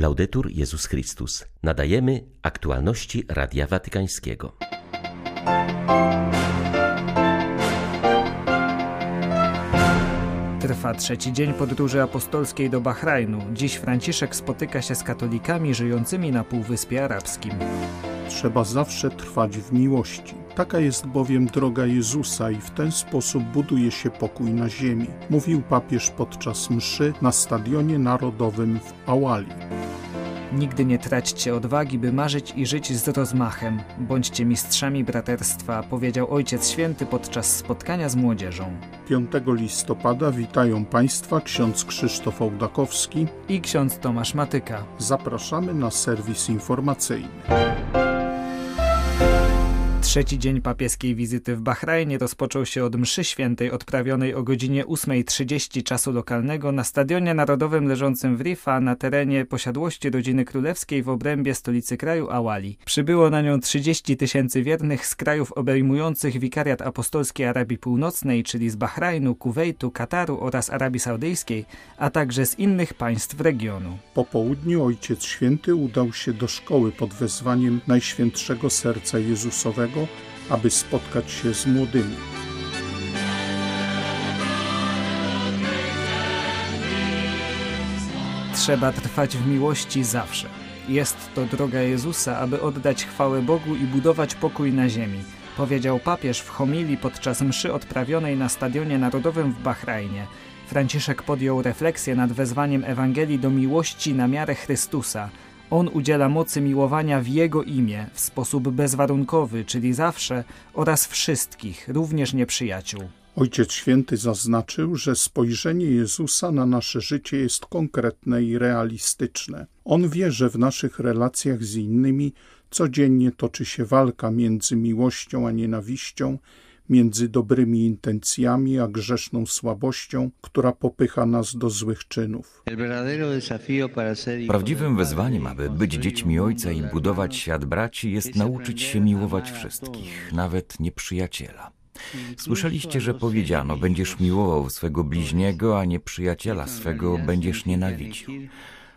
Laudetur Jezus Chrystus. Nadajemy aktualności Radia Watykańskiego. Trwa trzeci dzień podróży apostolskiej do Bahrajnu. Dziś Franciszek spotyka się z katolikami żyjącymi na Półwyspie Arabskim. Trzeba zawsze trwać w miłości. Taka jest bowiem droga Jezusa i w ten sposób buduje się pokój na ziemi, mówił papież podczas mszy na Stadionie Narodowym w Awali. Nigdy nie traćcie odwagi, by marzyć i żyć z rozmachem. Bądźcie mistrzami braterstwa, powiedział Ojciec Święty podczas spotkania z młodzieżą. 5 listopada witają Państwa ksiądz Krzysztof Ołdakowski i ksiądz Tomasz Matyka. Zapraszamy na serwis informacyjny. Trzeci dzień papieskiej wizyty w Bahrajnie rozpoczął się od mszy świętej odprawionej o godzinie 8.30 czasu lokalnego na Stadionie Narodowym leżącym w Rifa na terenie posiadłości rodziny królewskiej w obrębie stolicy kraju Awali. Przybyło na nią 30 tysięcy wiernych z krajów obejmujących wikariat apostolski Arabii Północnej, czyli z Bahrajnu, Kuwejtu, Kataru oraz Arabii Saudyjskiej, a także z innych państw regionu. Po południu Ojciec Święty udał się do szkoły pod wezwaniem Najświętszego Serca Jezusowego aby spotkać się z młodymi. Trzeba trwać w miłości zawsze. Jest to droga Jezusa, aby oddać chwałę Bogu i budować pokój na ziemi, powiedział papież w homilii podczas mszy odprawionej na Stadionie Narodowym w Bahrajnie. Franciszek podjął refleksję nad wezwaniem Ewangelii do miłości na miarę Chrystusa – on udziela mocy miłowania w Jego imię w sposób bezwarunkowy, czyli zawsze oraz wszystkich, również nieprzyjaciół. Ojciec Święty zaznaczył, że spojrzenie Jezusa na nasze życie jest konkretne i realistyczne. On wie, że w naszych relacjach z innymi codziennie toczy się walka między miłością a nienawiścią, między dobrymi intencjami a grzeszną słabością, która popycha nas do złych czynów. Prawdziwym wyzwaniem, aby być dziećmi Ojca i budować świat braci, jest nauczyć się miłować wszystkich, nawet nieprzyjaciela. Słyszeliście, że powiedziano: Będziesz miłował swego bliźniego, a nieprzyjaciela swego będziesz nienawidził.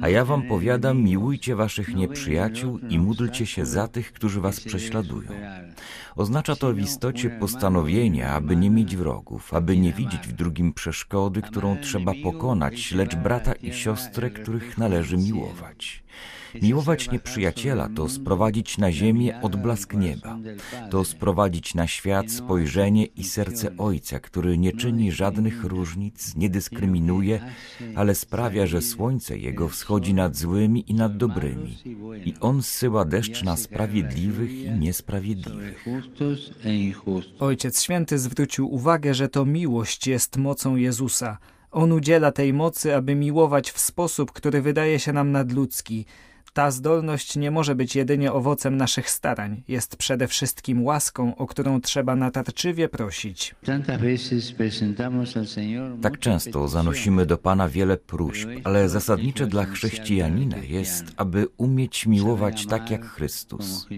A ja wam powiadam, miłujcie waszych nieprzyjaciół i módlcie się za tych, którzy was prześladują. Oznacza to w istocie postanowienie, aby nie mieć wrogów, aby nie widzieć w drugim przeszkody, którą trzeba pokonać, lecz brata i siostrę, których należy miłować. Miłować nieprzyjaciela to sprowadzić na ziemię odblask nieba, to sprowadzić na świat spojrzenie i serce Ojca, który nie czyni żadnych różnic, nie dyskryminuje, ale sprawia, że słońce Jego wschodzi nad złymi i nad dobrymi i On zsyła deszcz na sprawiedliwych i niesprawiedliwych. Ojciec Święty zwrócił uwagę, że to miłość jest mocą Jezusa. On udziela tej mocy, aby miłować w sposób, który wydaje się nam nadludzki, ta zdolność nie może być jedynie owocem naszych starań, jest przede wszystkim łaską, o którą trzeba natarczywie prosić. Tak często zanosimy do Pana wiele próśb, ale zasadnicze dla chrześcijanina jest, aby umieć miłować tak jak Chrystus.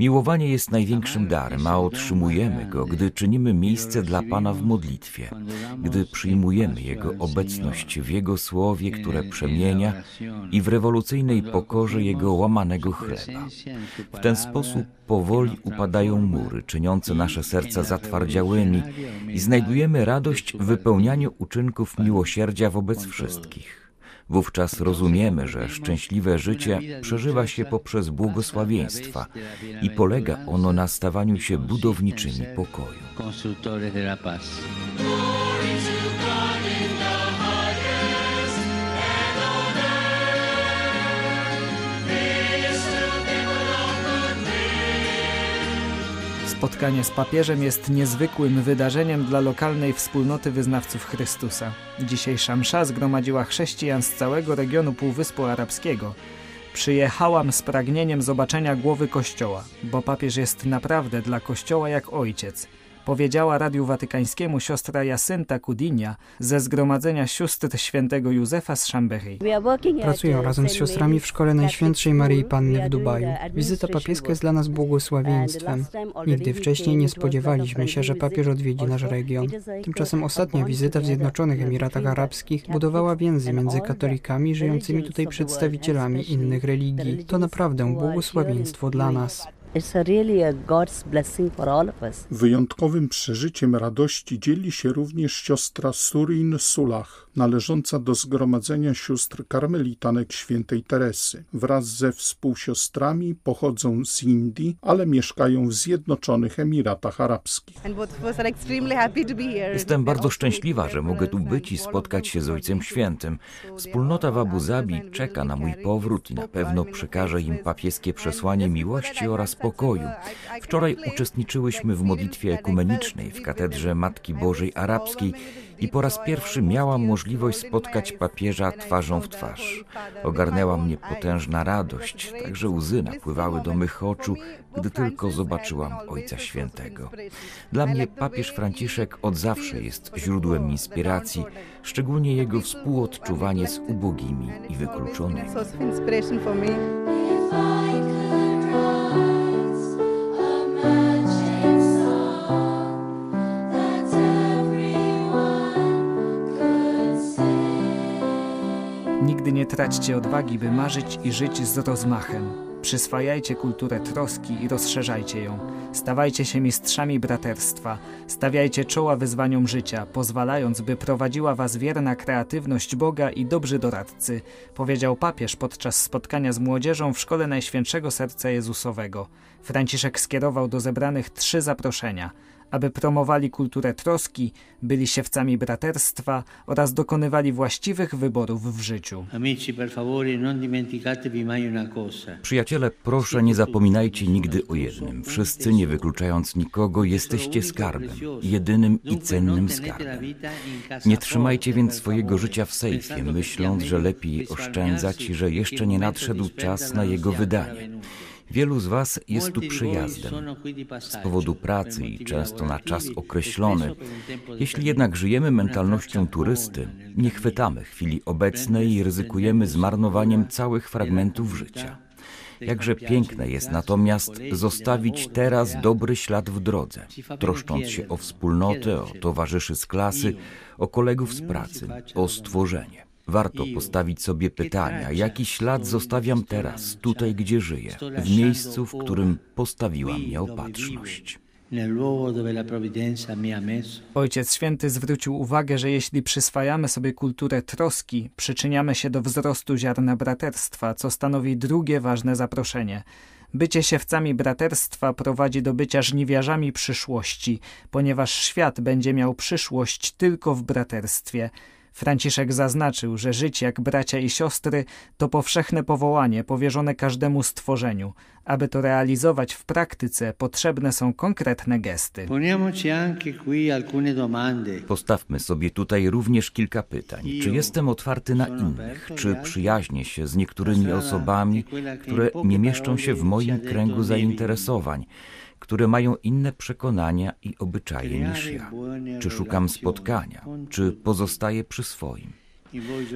Miłowanie jest największym darem, a otrzymujemy go, gdy czynimy miejsce dla Pana w modlitwie, gdy przyjmujemy Jego obecność w Jego słowie, które przemienia i w rewolucyjnej pokorze Jego łamanego chleba. W ten sposób powoli upadają mury, czyniące nasze serca zatwardziałymi i znajdujemy radość w wypełnianiu uczynków miłosierdzia wobec wszystkich. Wówczas rozumiemy, że szczęśliwe życie przeżywa się poprzez błogosławieństwa i polega ono na stawaniu się budowniczymi pokoju. Spotkanie z papieżem jest niezwykłym wydarzeniem dla lokalnej wspólnoty wyznawców Chrystusa. Dzisiejsza msza zgromadziła chrześcijan z całego regionu Półwyspu Arabskiego. Przyjechałam z pragnieniem zobaczenia głowy Kościoła, bo papież jest naprawdę dla Kościoła jak ojciec. Powiedziała Radiu Watykańskiemu siostra Jacynta Kudinia ze Zgromadzenia Sióstr Świętego Józefa z Chambéry. Pracuję razem z siostrami w Szkole Najświętszej Maryi Panny w Dubaju. Wizyta papieska jest dla nas błogosławieństwem. Nigdy wcześniej nie spodziewaliśmy się, że papież odwiedzi nasz region. Tymczasem ostatnia wizyta w Zjednoczonych Emiratach Arabskich budowała więzy między katolikami żyjącymi tutaj przedstawicielami innych religii. To naprawdę błogosławieństwo dla nas. Wyjątkowym przeżyciem radości dzieli się również siostra Surin Sulach, należąca do Zgromadzenia Sióstr Karmelitanek Świętej Teresy. Wraz ze współsiostrami pochodzą z Indii, ale mieszkają w Zjednoczonych Emiratach Arabskich. Jestem bardzo szczęśliwa, że mogę tu być i spotkać się z Ojcem Świętym. Wspólnota w Abu Zabi czeka na mój powrót i na pewno przekażę im papieskie przesłanie miłości oraz pokoju. Wczoraj uczestniczyłyśmy w modlitwie ekumenicznej w katedrze Matki Bożej Arabskiej i po raz pierwszy miałam możliwość spotkać papieża twarzą w twarz. Ogarnęła mnie potężna radość, także łzy napływały do mych oczu, gdy tylko zobaczyłam Ojca Świętego. Dla mnie papież Franciszek od zawsze jest źródłem inspiracji, szczególnie jego współodczuwanie z ubogimi i wykluczonymi. Nie traćcie odwagi, by marzyć i żyć z rozmachem. Przyswajajcie kulturę troski i rozszerzajcie ją. Stawajcie się mistrzami braterstwa. Stawiajcie czoła wyzwaniom życia, pozwalając, by prowadziła was wierna kreatywność Boga i dobrzy doradcy, powiedział papież podczas spotkania z młodzieżą w Szkole Najświętszego Serca Jezusowego. Franciszek skierował do zebranych trzy zaproszenia – aby promowali kulturę troski, byli siewcami braterstwa oraz dokonywali właściwych wyborów w życiu. Przyjaciele, proszę nie zapominajcie nigdy o jednym. Wszyscy, nie wykluczając nikogo, jesteście skarbem, jedynym i cennym skarbem. Nie trzymajcie więc swojego życia w sejfie, myśląc, że lepiej oszczędzać, że jeszcze nie nadszedł czas na jego wydanie. Wielu z Was jest tu przyjazdem z powodu pracy i często na czas określony. Jeśli jednak żyjemy mentalnością turysty, nie chwytamy chwili obecnej i ryzykujemy zmarnowaniem całych fragmentów życia. Jakże piękne jest natomiast zostawić teraz dobry ślad w drodze, troszcząc się o wspólnotę, o towarzyszy z klasy, o kolegów z pracy, o stworzenie. Warto postawić sobie pytania, jaki ślad zostawiam teraz, tutaj gdzie żyję, w miejscu, w którym postawiła mnie opatrzność. Ojciec Święty zwrócił uwagę, że jeśli przyswajamy sobie kulturę troski, przyczyniamy się do wzrostu ziarna braterstwa, co stanowi drugie ważne zaproszenie. Bycie siewcami braterstwa prowadzi do bycia żniwiarzami przyszłości, ponieważ świat będzie miał przyszłość tylko w braterstwie. Franciszek zaznaczył, że żyć jak bracia i siostry to powszechne powołanie powierzone każdemu stworzeniu. Aby to realizować w praktyce, potrzebne są konkretne gesty. Postawmy sobie tutaj również kilka pytań. Czy jestem otwarty na innych? Czy przyjaźnię się z niektórymi osobami, które nie mieszczą się w moim kręgu zainteresowań? Które mają inne przekonania i obyczaje niż ja? Czy szukam spotkania? Czy pozostaję przy swoim?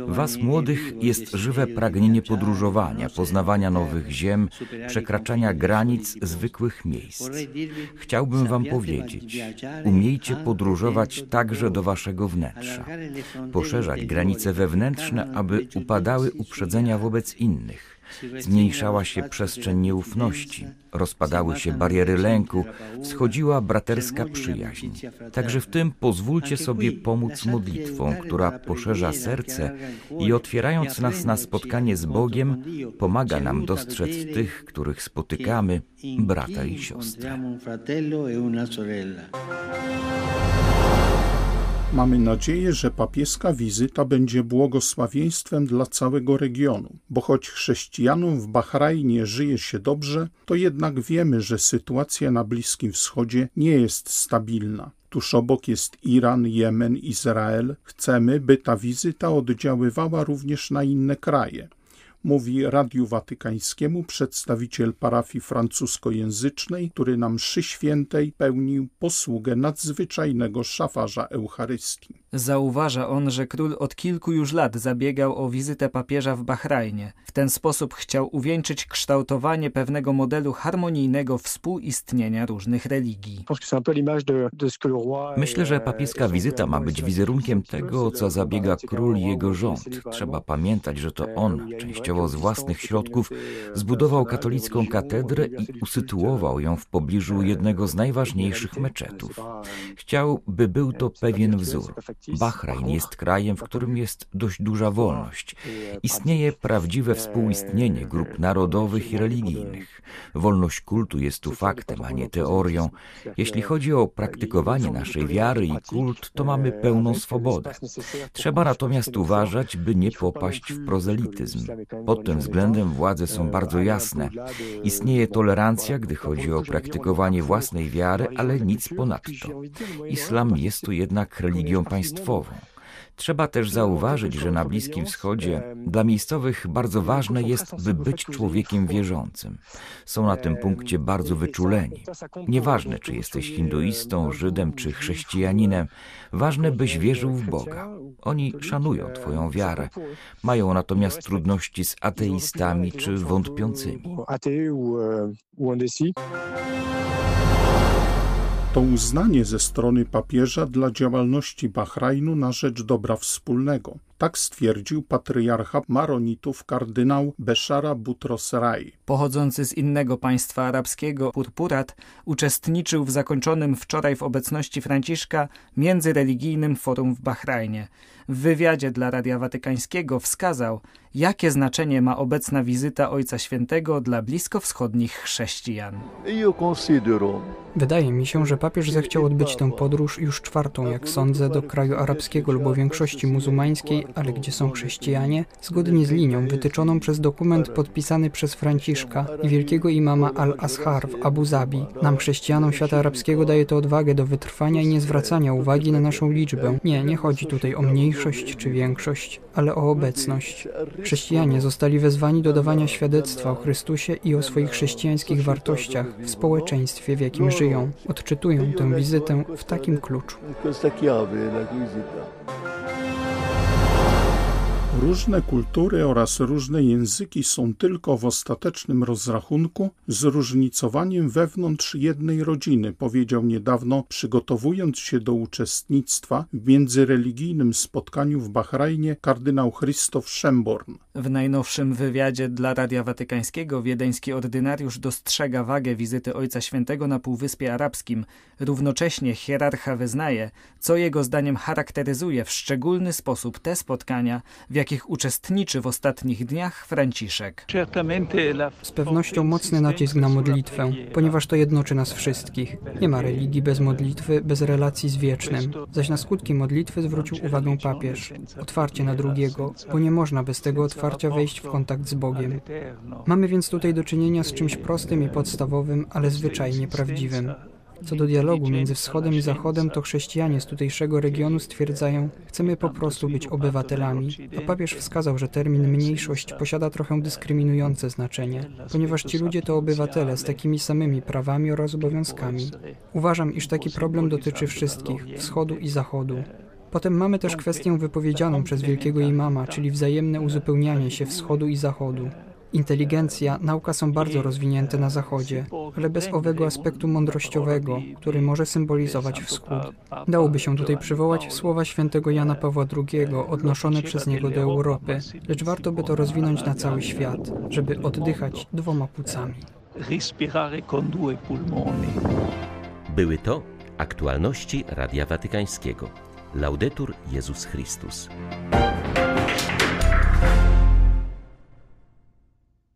Was młodych jest żywe pragnienie podróżowania, poznawania nowych ziem, przekraczania granic zwykłych miejsc. Chciałbym Wam powiedzieć, umiejcie podróżować także do Waszego wnętrza, poszerzać granice wewnętrzne, aby upadały uprzedzenia wobec innych Zmniejszała się przestrzeń nieufności, rozpadały się bariery lęku, wschodziła braterska przyjaźń. Także w tym pozwólcie sobie pomóc modlitwą, która poszerza serce i otwierając nas na spotkanie z Bogiem, pomaga nam dostrzec tych, których spotykamy, brata i siostrę. Mamy nadzieję, że papieska wizyta będzie błogosławieństwem dla całego regionu, bo choć chrześcijanom w Bahrajnie żyje się dobrze, to jednak wiemy, że sytuacja na Bliskim Wschodzie nie jest stabilna. Tuż obok jest Iran, Jemen, Izrael. Chcemy, by ta wizyta oddziaływała również na inne kraje. Mówi Radiu Watykańskiemu przedstawiciel parafii francuskojęzycznej, który na mszy świętej pełnił posługę nadzwyczajnego szafarza Eucharystii. Zauważa on, że król od kilku już lat zabiegał o wizytę papieża w Bahrajnie. W ten sposób chciał uwieńczyć kształtowanie pewnego modelu harmonijnego współistnienia różnych religii. Myślę, że papieska wizyta ma być wizerunkiem tego, co zabiega król i jego rząd. Trzeba pamiętać, że to on, częściowo z własnych środków, zbudował katolicką katedrę i usytuował ją w pobliżu jednego z najważniejszych meczetów. Chciał, by był to pewien wzór. Bahrajn jest krajem, w którym jest dość duża wolność. Istnieje prawdziwe współistnienie grup narodowych i religijnych. Wolność kultu jest tu faktem, a nie teorią. Jeśli chodzi o praktykowanie naszej wiary i kult, to mamy pełną swobodę. Trzeba natomiast uważać, by nie popaść w prozelityzm. Pod tym względem władze są bardzo jasne. Istnieje tolerancja, gdy chodzi o praktykowanie własnej wiary, ale nic ponadto. Islam jest tu jednak religią państwową. Trzeba też zauważyć, że na Bliskim Wschodzie dla miejscowych bardzo ważne jest, by być człowiekiem wierzącym. Są na tym punkcie bardzo wyczuleni. Nieważne, czy jesteś hinduistą, Żydem czy chrześcijaninem, ważne, byś wierzył w Boga. Oni szanują Twoją wiarę. Mają natomiast trudności z ateistami czy wątpiącymi. To uznanie ze strony papieża dla działalności Bahrajnu na rzecz dobra wspólnego. Tak stwierdził patriarcha maronitów kardynał Beszara Butros Rai. Pochodzący z innego państwa arabskiego, Purpurat uczestniczył w zakończonym wczoraj w obecności Franciszka międzyreligijnym forum w Bahrajnie. W wywiadzie dla Radia Watykańskiego wskazał, jakie znaczenie ma obecna wizyta Ojca Świętego dla bliskowschodnich chrześcijan. Wydaje mi się, że papież zechciał odbyć tę podróż już czwartą, jak sądzę, do kraju arabskiego lub większości muzułmańskiej, ale gdzie są chrześcijanie, zgodnie z linią wytyczoną przez dokument podpisany przez Franciszka i wielkiego imama Al-Azhar w Abu Zabi. Nam, chrześcijanom świata arabskiego, daje to odwagę do wytrwania i nie zwracania uwagi na naszą liczbę. Nie, nie chodzi tutaj o mniejszość czy większość, ale o obecność. Chrześcijanie zostali wezwani do dawania świadectwa o Chrystusie i o swoich chrześcijańskich wartościach w społeczeństwie, w jakim żyją. Odczytują tę wizytę w takim kluczu. Różne kultury oraz różne języki są tylko w ostatecznym rozrachunku zróżnicowaniem wewnątrz jednej rodziny, powiedział niedawno, przygotowując się do uczestnictwa w międzyreligijnym spotkaniu w Bahrajnie kardynał Christoph Schemborn. W najnowszym wywiadzie dla Radia Watykańskiego wiedeński ordynariusz dostrzega wagę wizyty Ojca Świętego na Półwyspie Arabskim. Równocześnie hierarcha wyznaje, co jego zdaniem charakteryzuje w szczególny sposób te spotkania, w jakich uczestniczy w ostatnich dniach Franciszek. Z pewnością mocny nacisk na modlitwę, ponieważ to jednoczy nas wszystkich. Nie ma religii bez modlitwy, bez relacji z wiecznym. Zaś na skutki modlitwy zwrócił uwagę papież. Otwarcie na drugiego, bo nie można bez tego otwarcia wejść w kontakt z Bogiem. Mamy więc tutaj do czynienia z czymś prostym i podstawowym, ale zwyczajnie prawdziwym. Co do dialogu między wschodem i zachodem, to chrześcijanie z tutejszego regionu stwierdzają, chcemy po prostu być obywatelami, a papież wskazał, że termin mniejszość posiada trochę dyskryminujące znaczenie, ponieważ ci ludzie to obywatele z takimi samymi prawami oraz obowiązkami. Uważam, iż taki problem dotyczy wszystkich, wschodu i zachodu. Potem mamy też kwestię wypowiedzianą przez wielkiego imama, czyli wzajemne uzupełnianie się wschodu i zachodu. Inteligencja, nauka są bardzo rozwinięte na Zachodzie, ale bez owego aspektu mądrościowego, który może symbolizować wschód. Dałoby się tutaj przywołać słowa świętego Jana Pawła II odnoszone przez niego do Europy, lecz warto by to rozwinąć na cały świat, żeby oddychać dwoma płucami. Były to aktualności Radia Watykańskiego. Laudetur Jezus Chrystus.